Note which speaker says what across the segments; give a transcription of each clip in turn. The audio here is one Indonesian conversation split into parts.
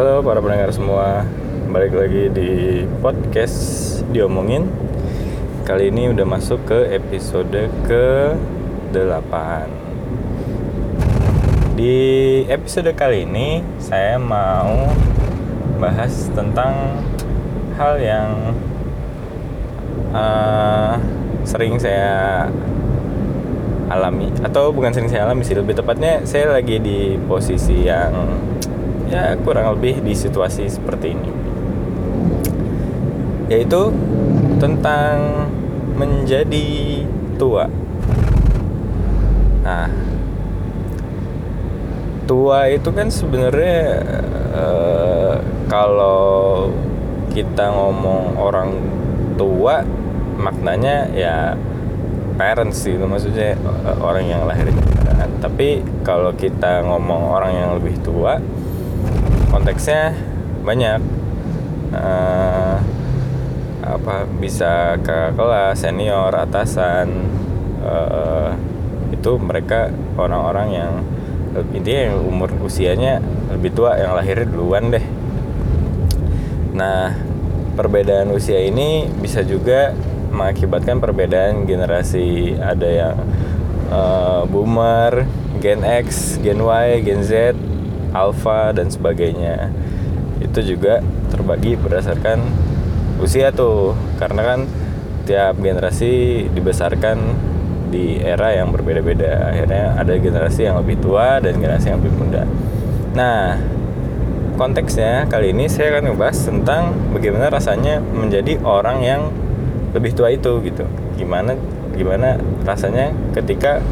Speaker 1: Halo para pendengar semua, balik lagi di podcast diomongin. Kali ini udah masuk ke episode ke 8 Di episode kali ini saya mau bahas tentang hal yang uh, sering saya alami atau bukan sering saya alami sih lebih tepatnya saya lagi di posisi yang ya kurang lebih di situasi seperti ini. Yaitu tentang menjadi tua. Nah tua itu kan sebenarnya uh, kalau kita ngomong orang tua maknanya ya parents sih itu maksudnya uh, orang yang lahir tapi kalau kita ngomong orang yang lebih tua konteksnya banyak. Uh, apa bisa ke kelas senior atasan uh, itu mereka orang-orang yang intinya yang umur usianya lebih tua yang lahir duluan deh. Nah perbedaan usia ini bisa juga mengakibatkan perbedaan generasi. Ada yang uh, boomer gen X gen Y gen Z alpha dan sebagainya. Itu juga terbagi berdasarkan usia tuh. Karena kan tiap generasi dibesarkan di era yang berbeda-beda. Akhirnya ada generasi yang lebih tua dan generasi yang lebih muda. Nah konteksnya kali ini saya akan ngebahas tentang bagaimana rasanya menjadi orang yang lebih tua itu gitu. Gimana gimana rasanya ketika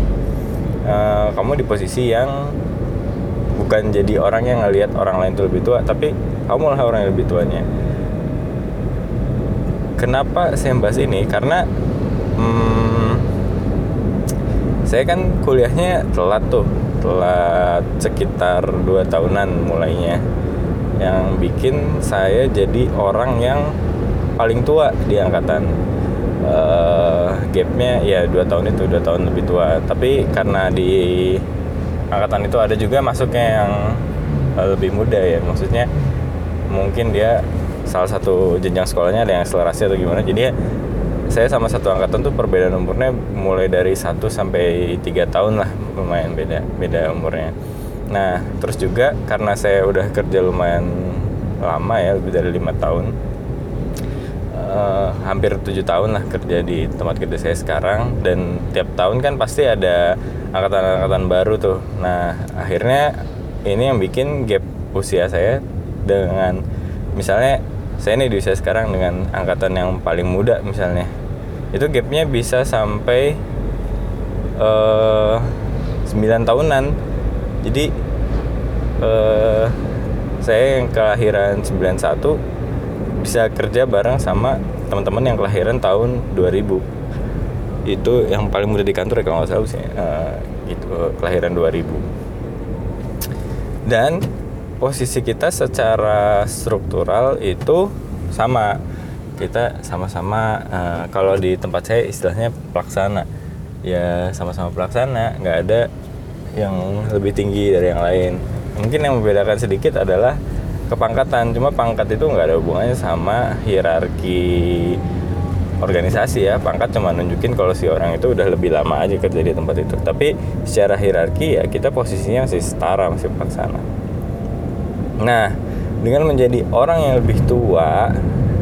Speaker 1: uh, kamu di posisi yang bukan jadi orang yang ngelihat orang lain itu lebih tua tapi kamu lah orang yang lebih tuanya. Kenapa saya bahas ini? Karena hmm, saya kan kuliahnya telat tuh telat sekitar 2 tahunan mulainya yang bikin saya jadi orang yang paling tua di angkatan. Uh, gapnya ya dua tahun itu dua tahun lebih tua. Tapi karena di angkatan itu ada juga masuknya yang uh, lebih muda ya. Maksudnya mungkin dia salah satu jenjang sekolahnya ada yang akselerasi atau gimana. Jadi ya, saya sama satu angkatan tuh perbedaan umurnya mulai dari 1 sampai tiga tahun lah. Lumayan beda beda umurnya. Nah terus juga karena saya udah kerja lumayan lama ya lebih dari lima tahun uh, hampir tujuh tahun lah kerja di tempat kerja saya sekarang. Dan tiap tahun kan pasti ada angkatan-angkatan baru tuh. Nah akhirnya ini yang bikin gap usia saya dengan misalnya saya ini di usia sekarang dengan angkatan yang paling muda misalnya itu gapnya bisa sampai uh, eh, 9 tahunan. Jadi uh, saya yang kelahiran 91 bisa kerja bareng sama teman-teman yang kelahiran tahun 2000 itu yang paling muda di kantor ya kalau nggak salah sih. Uh, gitu kelahiran 2000 dan posisi kita secara struktural itu sama. Kita sama-sama uh, kalau di tempat saya istilahnya pelaksana. Ya sama-sama pelaksana. Nggak ada yang lebih tinggi dari yang lain. Mungkin yang membedakan sedikit adalah kepangkatan. Cuma pangkat itu nggak ada hubungannya sama hierarki organisasi ya pangkat cuma nunjukin kalau si orang itu udah lebih lama aja kerja di tempat itu. Tapi secara hierarki ya kita posisinya masih setara masih pelaksana. Nah dengan menjadi orang yang lebih tua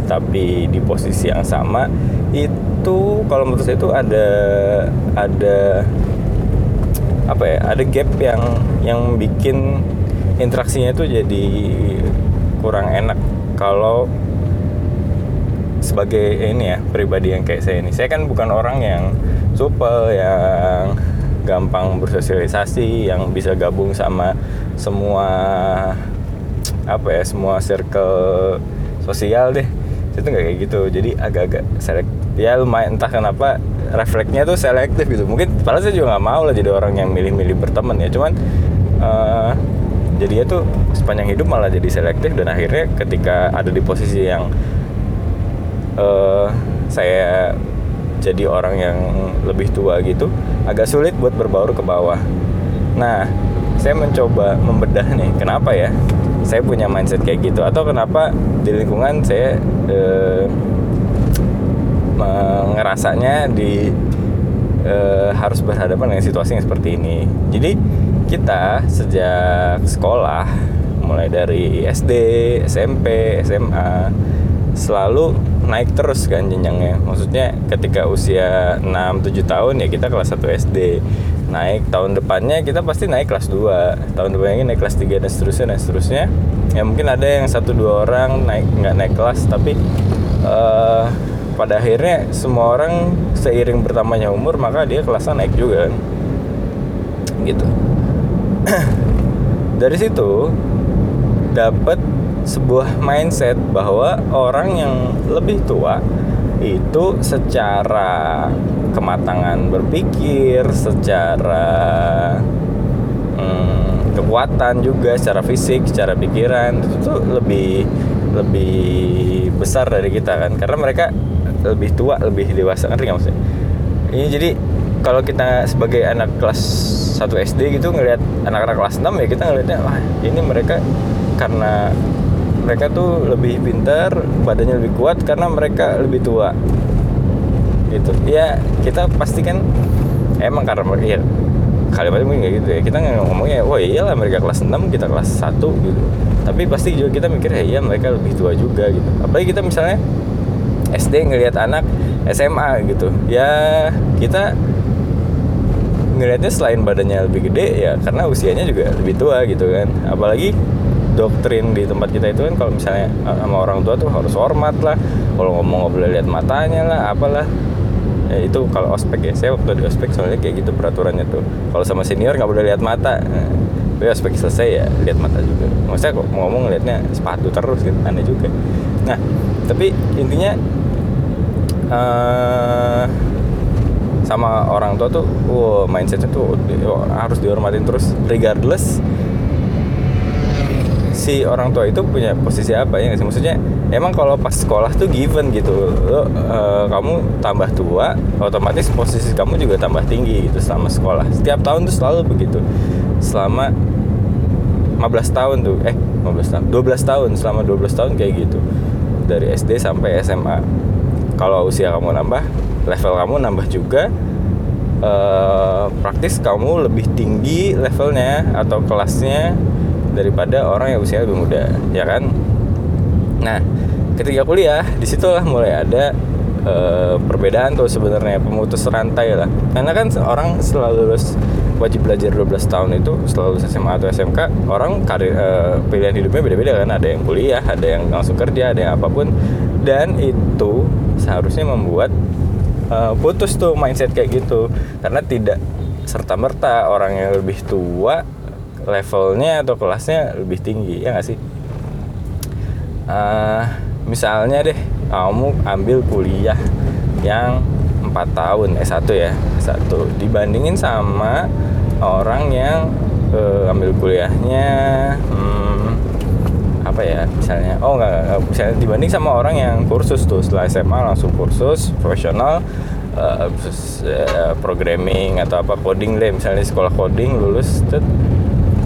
Speaker 1: tapi di posisi yang sama itu kalau menurut saya itu ada ada apa ya ada gap yang yang bikin interaksinya itu jadi kurang enak. Kalau sebagai ini ya pribadi yang kayak saya ini. Saya kan bukan orang yang supel yang gampang bersosialisasi yang bisa gabung sama semua apa ya semua circle sosial deh. Itu nggak kayak gitu. Jadi agak-agak selek ya lumayan entah kenapa refleksnya tuh selektif gitu. Mungkin padahal saya juga nggak mau lah jadi orang yang milih-milih berteman ya. Cuman uh, jadinya tuh sepanjang hidup malah jadi selektif dan akhirnya ketika ada di posisi yang uh, saya jadi orang yang lebih tua gitu agak sulit buat berbaur ke bawah nah saya mencoba membedah nih kenapa ya saya punya mindset kayak gitu atau kenapa di lingkungan saya eh, ngerasanya di eh, harus berhadapan dengan situasi yang seperti ini. Jadi kita sejak sekolah mulai dari SD, SMP, SMA selalu naik terus kan jenjangnya. Maksudnya ketika usia 6 7 tahun ya kita kelas 1 SD. Naik tahun depannya kita pasti naik kelas 2. Tahun depannya naik kelas 3 dan seterusnya dan seterusnya. Ya mungkin ada yang satu dua orang naik nggak naik kelas tapi uh, pada akhirnya semua orang seiring bertambahnya umur maka dia kelasnya naik juga kan gitu dari situ dapat sebuah mindset bahwa orang yang lebih tua itu secara kematangan berpikir, secara hmm, kekuatan juga, secara fisik, secara pikiran itu tuh lebih lebih besar dari kita kan, karena mereka lebih tua lebih dewasa. Kan nggak maksudnya? Ini jadi kalau kita sebagai anak kelas 1 SD gitu ngelihat anak-anak kelas 6 ya kita ngelihatnya wah ini mereka karena mereka tuh lebih pintar badannya lebih kuat karena mereka lebih tua. Gitu. Ya kita pasti kan emang karena ya kalimatnya mungkin kayak gitu ya. Kita ngomongnya wah iyalah mereka kelas 6 kita kelas 1 gitu. Tapi pasti juga kita mikir ya iya mereka lebih tua juga gitu. Apalagi kita misalnya SD ngelihat anak SMA gitu. Ya kita ngelihatnya selain badannya lebih gede ya karena usianya juga lebih tua gitu kan. Apalagi doktrin di tempat kita itu kan kalau misalnya sama orang tua tuh harus hormat lah. Kalau ngomong nggak boleh lihat matanya lah apalah. Ya itu kalau ospek ya. Saya waktu di ospek soalnya kayak gitu peraturannya tuh. Kalau sama senior nggak boleh lihat mata. Nah, tapi ospek selesai ya lihat mata juga. Maksudnya kok ngomong liatnya sepatu terus gitu aneh juga. Nah tapi intinya uh, sama orang tua tuh wow mindsetnya tuh harus dihormatin terus regardless si orang tua itu punya posisi apa ya maksudnya emang kalau pas sekolah tuh given gitu lo uh, kamu tambah tua otomatis posisi kamu juga tambah tinggi gitu selama sekolah. Setiap tahun tuh selalu begitu. Selama 15 tahun tuh eh 15 tahun 12 tahun selama 12 tahun kayak gitu. Dari SD sampai SMA kalau usia kamu nambah level kamu nambah juga uh, praktis kamu lebih tinggi levelnya atau kelasnya daripada orang yang usia lebih muda ya kan? Nah ketika kuliah di situlah mulai ada uh, perbedaan tuh sebenarnya pemutus rantai lah. Karena kan orang setelah lulus wajib belajar 12 tahun itu setelah lulus SMA atau SMK orang karir uh, pilihan hidupnya beda-beda kan? Ada yang kuliah ada yang langsung kerja ada yang apa pun. Dan itu seharusnya membuat uh, putus tuh mindset kayak gitu. Karena tidak serta merta orang yang lebih tua levelnya atau kelasnya lebih tinggi ya nggak sih? Uh, misalnya deh kamu ambil kuliah yang 4 tahun S1 ya S1 dibandingin sama orang yang uh, ambil kuliahnya hmm, apa ya misalnya? Oh enggak, misalnya dibanding sama orang yang kursus tuh setelah SMA langsung kursus profesional uh, programming atau apa coding deh. Misalnya sekolah coding lulus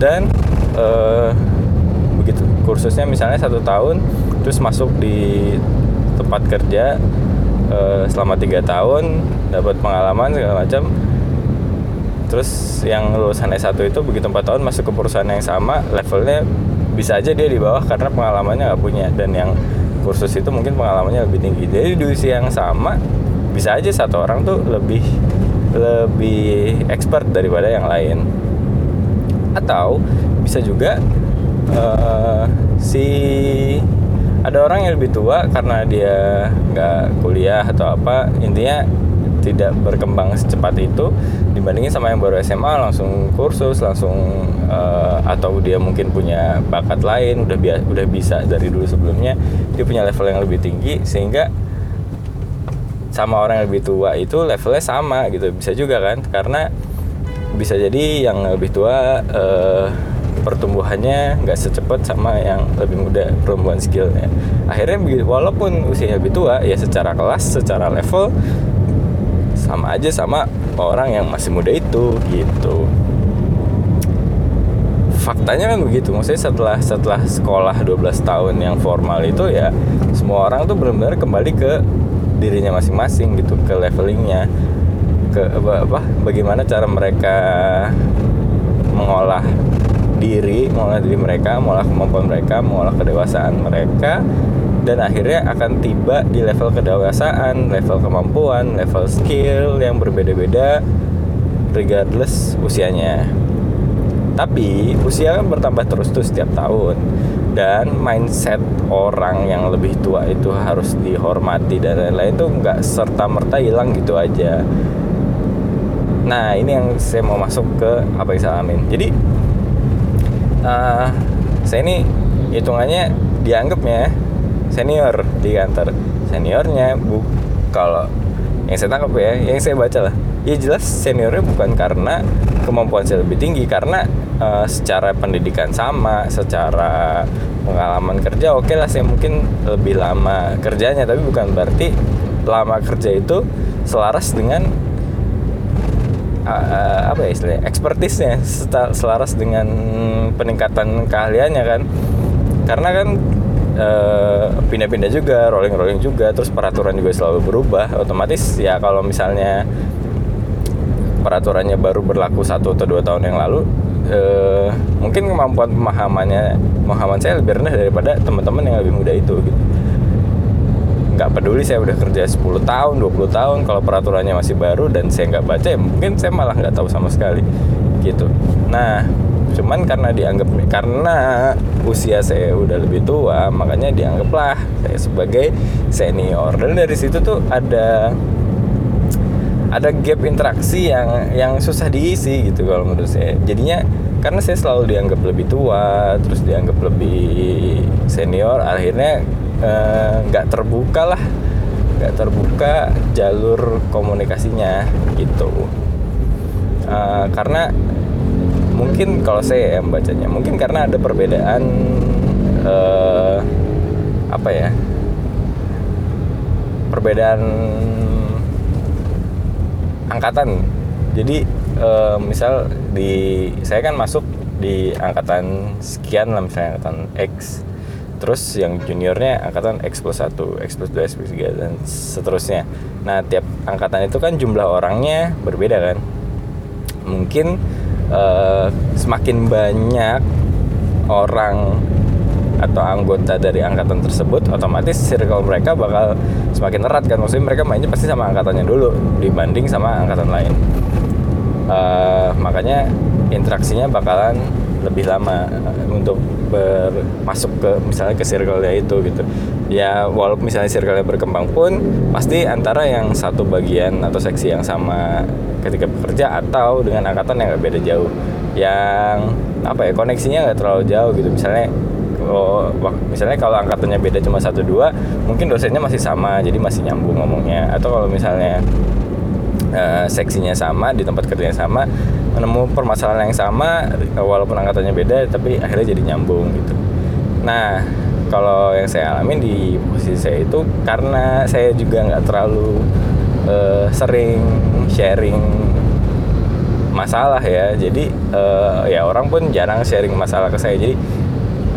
Speaker 1: dan uh, begitu. Kursusnya misalnya satu tahun terus masuk di tempat kerja uh, selama tiga tahun dapat pengalaman segala macam. Terus yang lulusan S1 itu begitu 4 tahun masuk ke perusahaan yang sama levelnya bisa aja dia di bawah karena pengalamannya nggak punya. Dan yang kursus itu mungkin pengalamannya lebih tinggi. Jadi di usia yang sama bisa aja satu orang tuh lebih lebih expert daripada yang lain atau bisa juga uh, si ada orang yang lebih tua karena dia nggak kuliah atau apa intinya tidak berkembang secepat itu dibandingin sama yang baru SMA langsung kursus langsung uh, atau dia mungkin punya bakat lain udah bi udah bisa dari dulu sebelumnya dia punya level yang lebih tinggi sehingga sama orang yang lebih tua itu levelnya sama gitu bisa juga kan? Karena bisa jadi yang lebih tua uh, pertumbuhannya nggak secepat sama yang lebih muda pertumbuhan skillnya. Akhirnya walaupun usianya lebih tua ya secara kelas secara level sama aja sama orang yang masih muda itu gitu. Faktanya kan begitu maksudnya setelah setelah sekolah 12 tahun yang formal itu ya semua orang tuh benar-benar kembali ke dirinya masing-masing gitu ke levelingnya ke apa, apa bagaimana cara mereka mengolah diri mengolah diri mereka mengolah kemampuan mereka mengolah kedewasaan mereka dan akhirnya akan tiba di level kedewasaan, level kemampuan, level skill yang berbeda-beda regardless usianya. Tapi usia kan bertambah terus tuh setiap tahun dan mindset orang yang lebih tua itu harus dihormati dan lain-lain itu nggak serta merta hilang gitu aja. Nah ini yang saya mau masuk ke apa yang saya alamin. Jadi uh, saya ini hitungannya dianggapnya senior di kantor. Seniornya bu kalau yang saya tangkap ya yang saya baca lah. Ya jelas seniornya bukan karena kemampuan saya lebih tinggi karena uh, secara pendidikan sama secara pengalaman kerja oke okay lah saya mungkin lebih lama kerjanya. Tapi bukan berarti lama kerja itu selaras dengan apa ya istilahnya ekspertisnya selaras dengan peningkatan keahliannya kan karena kan Eh, pindah-pindah juga, rolling-rolling juga, terus peraturan juga selalu berubah. Otomatis ya kalau misalnya peraturannya baru berlaku satu atau dua tahun yang lalu, uh, mungkin kemampuan pemahamannya, pemahaman saya lebih rendah daripada teman-teman yang lebih muda itu. Gitu. Nggak peduli saya udah kerja 10 tahun, 20 tahun, kalau peraturannya masih baru dan saya nggak baca, ya mungkin saya malah nggak tahu sama sekali. Gitu. Nah, cuman karena dianggap karena usia saya udah lebih tua makanya dianggaplah saya sebagai senior dan dari situ tuh ada ada gap interaksi yang yang susah diisi gitu kalau menurut saya jadinya karena saya selalu dianggap lebih tua terus dianggap lebih senior akhirnya nggak eh, terbuka lah. Nggak terbuka jalur komunikasinya gitu. Uh, karena mungkin kalau saya yang bacanya mungkin karena ada perbedaan uh, apa ya perbedaan angkatan. Jadi uh, misal di saya kan masuk di angkatan sekian lah misalnya angkatan X terus yang juniornya angkatan X plus 1, X plus 2, X plus 3 dan seterusnya. Nah tiap angkatan itu kan jumlah orangnya berbeda kan. Mungkin uh, semakin banyak orang atau anggota dari angkatan tersebut otomatis circle mereka bakal semakin erat kan. Maksudnya mereka mainnya pasti sama angkatannya dulu dibanding sama angkatan lain. Uh, makanya interaksinya bakalan lebih lama eh, untuk masuk ke misalnya ke circle itu gitu. Ya walaupun misalnya circle berkembang pun pasti antara yang satu bagian atau seksi yang sama ketika bekerja atau dengan angkatan yang beda jauh. Yang apa ya koneksinya nggak terlalu jauh gitu. Misalnya oh, misalnya kalau angkatannya beda cuma satu dua mungkin dosennya masih sama jadi masih nyambung ngomongnya. Atau kalau misalnya uh, seksinya sama di tempat kerjanya sama menemu permasalahan yang sama walaupun angkatannya beda tapi akhirnya jadi nyambung gitu. Nah kalau yang saya alami di posisi saya itu karena saya juga nggak terlalu uh, sering sharing masalah ya jadi uh, ya orang pun jarang sharing masalah ke saya jadi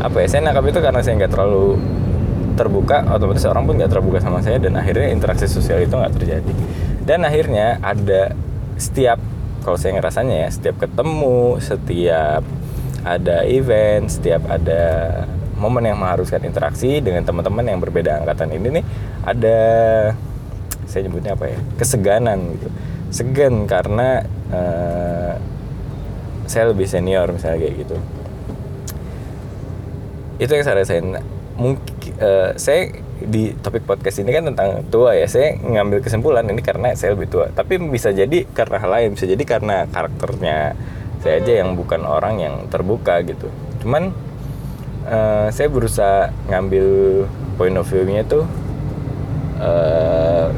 Speaker 1: apa ya saya nangkap itu karena saya nggak terlalu terbuka otomatis orang pun nggak terbuka sama saya dan akhirnya interaksi sosial itu nggak terjadi dan akhirnya ada setiap kalau saya ngerasanya ya setiap ketemu setiap ada event setiap ada momen yang mengharuskan interaksi dengan teman-teman yang berbeda angkatan ini nih ada saya nyebutnya apa ya keseganan gitu. Segan karena uh, saya lebih senior misalnya kayak gitu. Itu yang saya rasain mungkin uh, saya di topik podcast ini kan tentang tua ya saya ngambil kesimpulan ini karena saya lebih tua. Tapi bisa jadi karena hal lain bisa jadi karena karakternya saya aja yang bukan orang yang terbuka gitu. Cuman uh, saya berusaha ngambil point of view-nya tuh uh,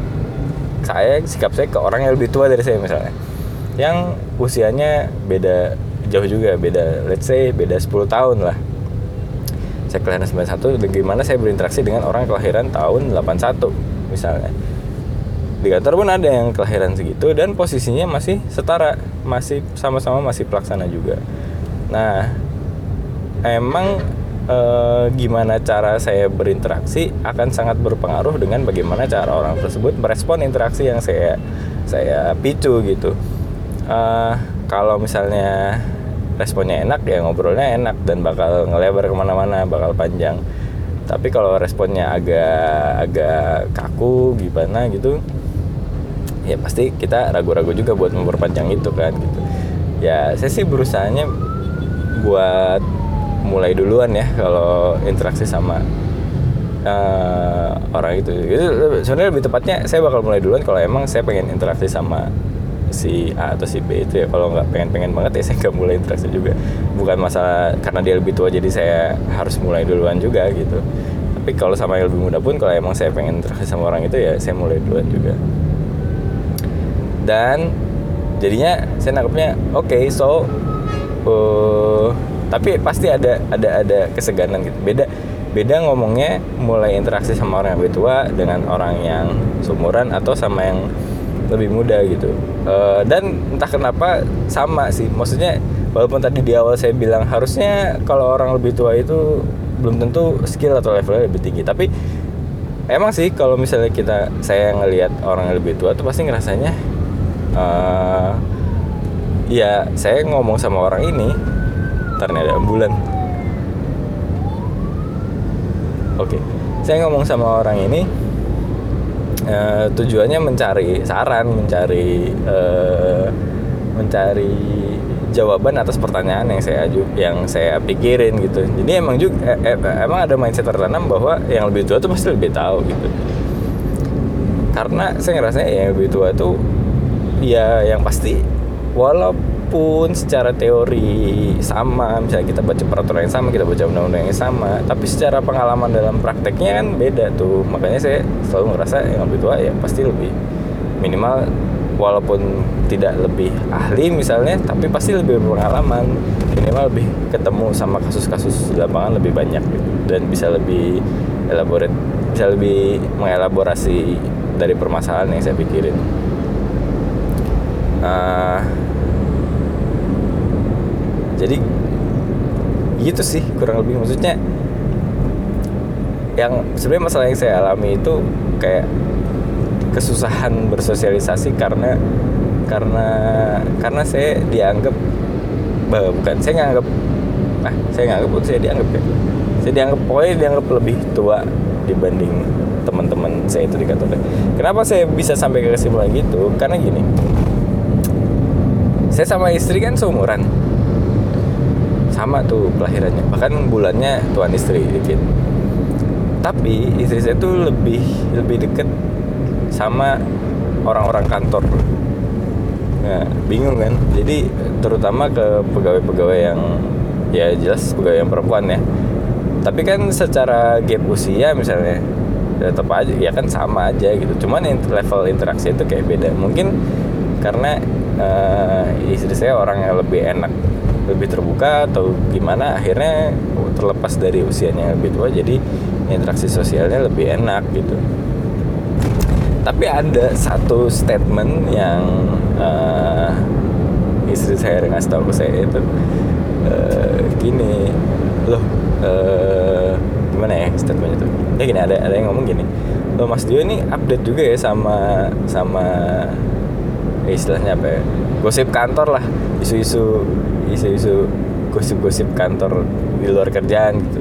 Speaker 1: saya sikap saya ke orang yang lebih tua dari saya misalnya. Yang usianya beda jauh juga beda let's say beda 10 tahun lah saya kelahiran 91 bagaimana saya berinteraksi dengan orang kelahiran tahun 81 misalnya. Di kantor pun ada yang kelahiran segitu dan posisinya masih setara masih sama-sama masih pelaksana juga. Nah emang eh, gimana cara saya berinteraksi akan sangat berpengaruh dengan bagaimana cara orang tersebut merespon interaksi yang saya saya picu gitu. Eh, kalau misalnya responnya enak ya ngobrolnya enak dan bakal ngelebar ke mana-mana bakal panjang. Tapi kalau responnya agak agak kaku gimana gitu ya pasti kita ragu-ragu juga buat memperpanjang itu kan gitu. Ya saya sih berusahanya buat mulai duluan ya kalau interaksi sama eh, orang itu. Itu sebenarnya lebih tepatnya saya bakal mulai duluan kalau emang saya pengen interaksi sama si A atau si B itu ya kalau nggak pengen-pengen banget ya saya nggak mulai interaksi juga. Bukan masalah karena dia lebih tua jadi saya harus mulai duluan juga gitu. Tapi kalau sama yang lebih muda pun kalau emang saya pengen interaksi sama orang itu ya saya mulai duluan juga. Dan jadinya saya nangkepnya oke okay, so uh, tapi pasti ada ada ada keseganan gitu. Beda beda ngomongnya mulai interaksi sama orang yang lebih tua dengan orang yang seumuran atau sama yang lebih muda gitu. Uh, dan entah kenapa sama sih. Maksudnya walaupun tadi di awal saya bilang harusnya kalau orang lebih tua itu belum tentu skill atau levelnya lebih tinggi. Tapi emang sih kalau misalnya kita saya ngelihat orang yang lebih tua tuh pasti ngerasanya uh, ya saya ngomong sama orang ini ternyata ambulan. Oke saya ngomong sama orang ini uh, tujuannya mencari saran mencari uh, mencari jawaban atas pertanyaan yang saya yang saya pikirin gitu. Jadi emang juga eh, eh, emang ada mindset tertanam bahwa yang lebih tua tuh pasti lebih tahu gitu. Karena saya ngerasa yang lebih tua tuh ya yang pasti walaupun secara teori sama misalnya kita baca peraturan yang sama kita baca undang-undang yang sama tapi secara pengalaman dalam prakteknya kan beda tuh. Makanya saya selalu ngerasa yang lebih tua ya pasti lebih minimal walaupun tidak lebih ahli misalnya tapi pasti lebih berpengalaman. Minimal lebih ketemu sama kasus-kasus lapangan lebih banyak gitu. Dan bisa lebih elaborate bisa lebih mengelaborasi dari permasalahan yang saya pikirin. Uh, jadi gitu sih kurang lebih. Maksudnya yang sebenarnya masalah yang saya alami itu kayak kesusahan bersosialisasi karena karena karena saya dianggap bah, bukan saya nganggap ah saya nganggap saya dianggap ya. Saya dianggap pokoknya dianggap lebih tua dibanding teman-teman saya itu di kantor. Kenapa saya bisa sampai ke kesimpulan gitu? Karena gini saya sama istri kan seumuran sama tuh kelahirannya. Bahkan bulannya tuan istri dikit tapi istri saya tuh lebih lebih deket sama orang-orang kantor. Nah, bingung kan? Jadi terutama ke pegawai-pegawai yang ya jelas pegawai yang perempuan ya. Tapi kan secara gap usia misalnya ya tetap aja ya kan sama aja gitu. Cuman level interaksi itu kayak beda. Mungkin karena uh, istri saya orang yang lebih enak lebih terbuka atau gimana akhirnya terlepas dari usianya yang lebih tua jadi interaksi sosialnya lebih enak gitu. Tapi ada satu statement yang uh, istri saya ngasih tahu ke saya itu uh, gini loh uh, gimana ya statementnya itu? Ya gini ada ada yang ngomong gini loh Mas Dio ini update juga ya sama sama istilahnya apa ya gosip kantor lah isu-isu isu-isu gosip-gosip kantor di luar kerjaan gitu.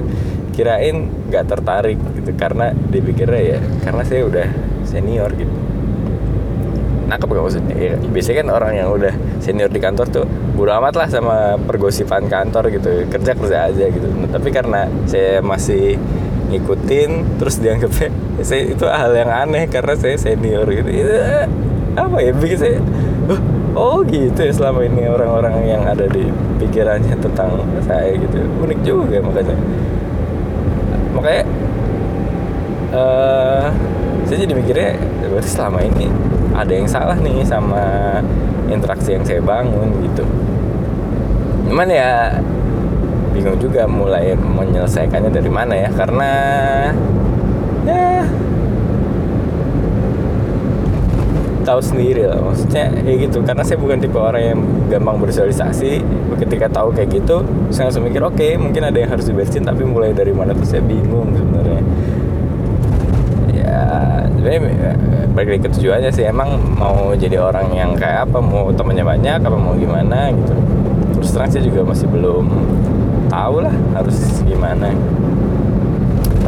Speaker 1: Kirain nggak tertarik gitu karena dipikirnya ya karena saya udah senior gitu. Nangkep gak maksudnya? Ya, biasanya kan orang yang udah senior di kantor tuh bodo amat lah sama pergosipan kantor gitu kerja kerja aja gitu. Nah, tapi karena saya masih ngikutin terus dianggapnya saya itu hal yang aneh karena saya senior gitu. Itu apa ya bikin saya oh gitu ya selama ini orang-orang yang ada di pikirannya tentang saya gitu. Unik juga makanya. Makanya uh, saya jadi mikirnya berarti selama ini ada yang salah nih sama interaksi yang saya bangun gitu. Cuman ya bingung juga mulai menyelesaikannya dari mana ya karena ya tahu sendiri lah. Maksudnya kayak gitu. Karena saya bukan tipe orang yang gampang bersosialisasi. Ketika tahu kayak gitu saya langsung mikir oke okay, mungkin ada yang harus diberesin. Tapi mulai dari mana tuh saya bingung sebenarnya. Ya sebenarnya balik lagi ke sih. Emang mau jadi orang yang kayak apa? Mau temannya banyak apa mau gimana gitu. Terus terang saya juga masih belum tahu lah harus gimana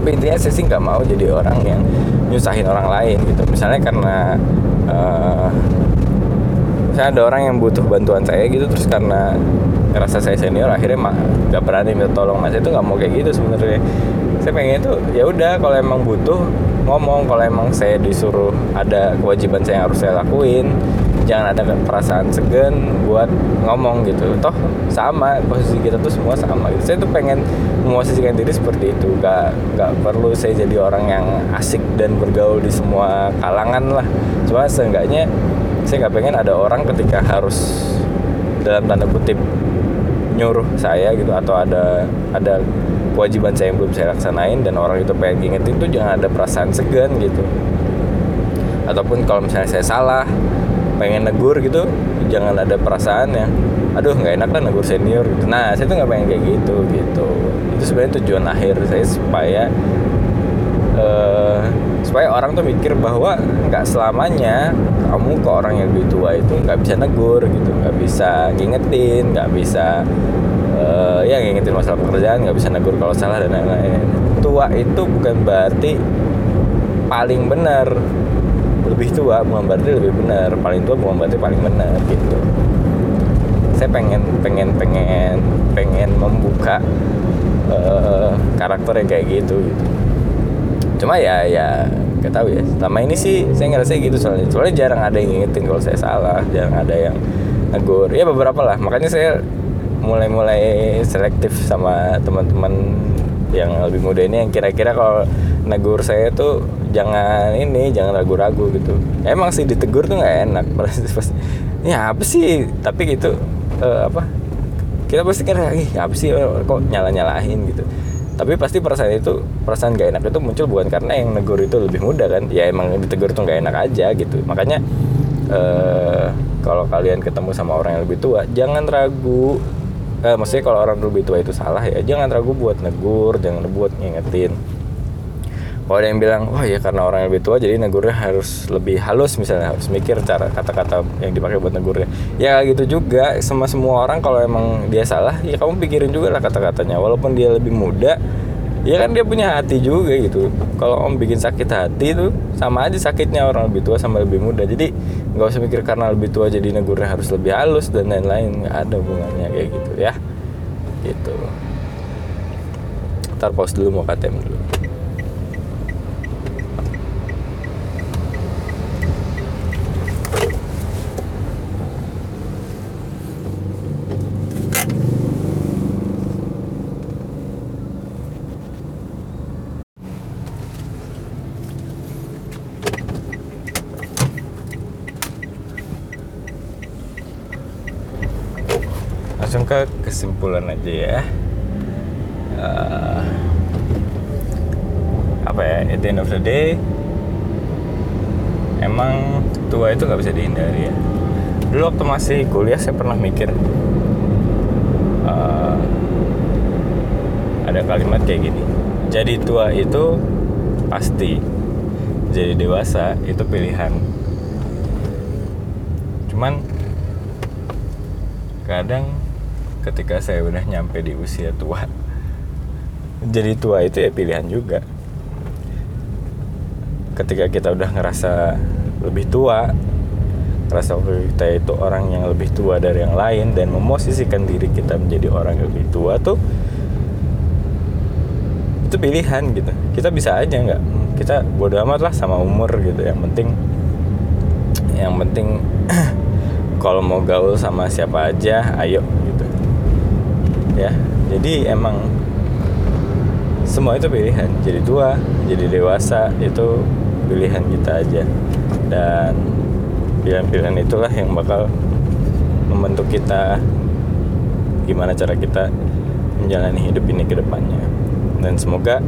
Speaker 1: tapi intinya saya sih nggak mau jadi orang yang nyusahin orang lain gitu. Misalnya karena uh, saya ada orang yang butuh bantuan saya gitu terus karena ngerasa saya senior akhirnya mah nggak berani minta tolong. Mas itu nggak mau kayak gitu sebenarnya. Saya pengen itu ya udah kalau emang butuh ngomong. Kalau emang saya disuruh ada kewajiban saya yang harus saya lakuin jangan ada perasaan segan buat ngomong gitu. Toh sama posisi kita tuh semua sama gitu. saya tuh pengen memosisikan diri seperti itu. Gak gak perlu saya jadi orang yang asik dan bergaul di semua kalangan lah. Cuma seenggaknya saya nggak pengen ada orang ketika harus dalam tanda kutip nyuruh saya gitu. Atau ada ada kewajiban saya yang belum saya laksanain dan orang itu pengen ingetin tuh jangan ada perasaan segan gitu. Ataupun kalau misalnya saya salah pengen negur gitu jangan ada perasaan ya. Aduh nggak enak lah negur senior gitu. Nah saya tuh nggak pengen kayak gitu gitu. Itu sebenarnya tujuan akhir saya supaya uh, supaya orang tuh mikir bahwa nggak selamanya kamu ke orang yang lebih tua itu nggak bisa negur gitu. Nggak bisa ngingetin nggak bisa uh, ya ngingetin masalah pekerjaan nggak bisa negur kalau salah dan lain-lain. Tua itu bukan berarti paling benar lebih tua berarti lebih benar. Paling tua berarti paling benar gitu. Saya pengen pengen pengen pengen membuka uh, karakter yang kayak gitu gitu. Cuma ya ya gak tahu ya. Selama ini sih saya ngerasa gitu soalnya. Soalnya jarang ada yang ngingetin kalau saya salah. Jarang ada yang negur. Ya beberapa lah. Makanya saya mulai-mulai selektif sama teman-teman yang lebih muda ini yang kira-kira kalau negur saya tuh jangan ini jangan ragu-ragu gitu. Emang sih ditegur tuh nggak enak. Pasti ya apa sih? Tapi gitu uh, apa? Kita pasti kan ih apa sih? Kok nyala nyalahin gitu. Tapi pasti perasaan itu perasaan gak enak itu muncul bukan karena yang negur itu lebih muda kan. Ya emang ditegur tuh gak enak aja gitu. Makanya uh, kalau kalian ketemu sama orang yang lebih tua jangan ragu. Uh, maksudnya kalau orang lebih tua itu salah ya jangan ragu buat negur jangan buat ngingetin kalau ada yang bilang wah ya karena orang yang lebih tua jadi negurnya harus lebih halus misalnya harus mikir cara kata-kata yang dipakai buat negurnya. Ya gitu juga. Sama semua orang kalau emang dia salah ya kamu pikirin juga lah kata-katanya. Walaupun dia lebih muda ya kan dia punya hati juga gitu. Kalau om bikin sakit hati itu sama aja sakitnya orang lebih tua sama lebih muda. Jadi nggak usah mikir karena lebih tua jadi negurnya harus lebih halus dan lain-lain. Nggak ada hubungannya kayak gitu ya. Gitu. Ntar pause dulu mau KTM dulu langsung ke kesimpulan aja ya. Uh, apa ya at the end of the day emang tua itu nggak bisa dihindari ya. Dulu waktu masih kuliah saya pernah mikir uh, ada kalimat kayak gini jadi tua itu pasti jadi dewasa itu pilihan. Cuman kadang ketika saya udah nyampe di usia tua. Jadi tua itu ya pilihan juga. Ketika kita udah ngerasa lebih tua ngerasa kita itu orang yang lebih tua dari yang lain dan memosisikan diri kita menjadi orang yang lebih tua tuh itu pilihan gitu. Kita bisa aja nggak kita bodoh amat lah sama umur gitu. Yang penting yang penting kalau mau gaul sama siapa aja ayo ya. Jadi emang semua itu pilihan. Jadi tua jadi dewasa itu pilihan kita aja. Dan pilihan-pilihan itulah yang bakal membentuk kita gimana cara kita menjalani hidup ini ke depannya. Dan semoga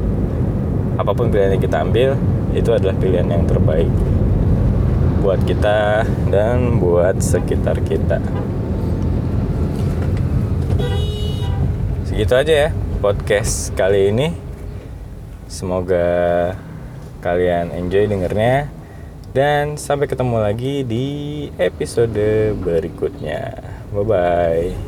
Speaker 1: apa pun pilihan yang kita ambil itu adalah pilihan yang terbaik buat kita dan buat sekitar kita. Segitu aja ya podcast kali ini. Semoga kalian enjoy dengernya dan sampai ketemu lagi di episode berikutnya. Bye bye.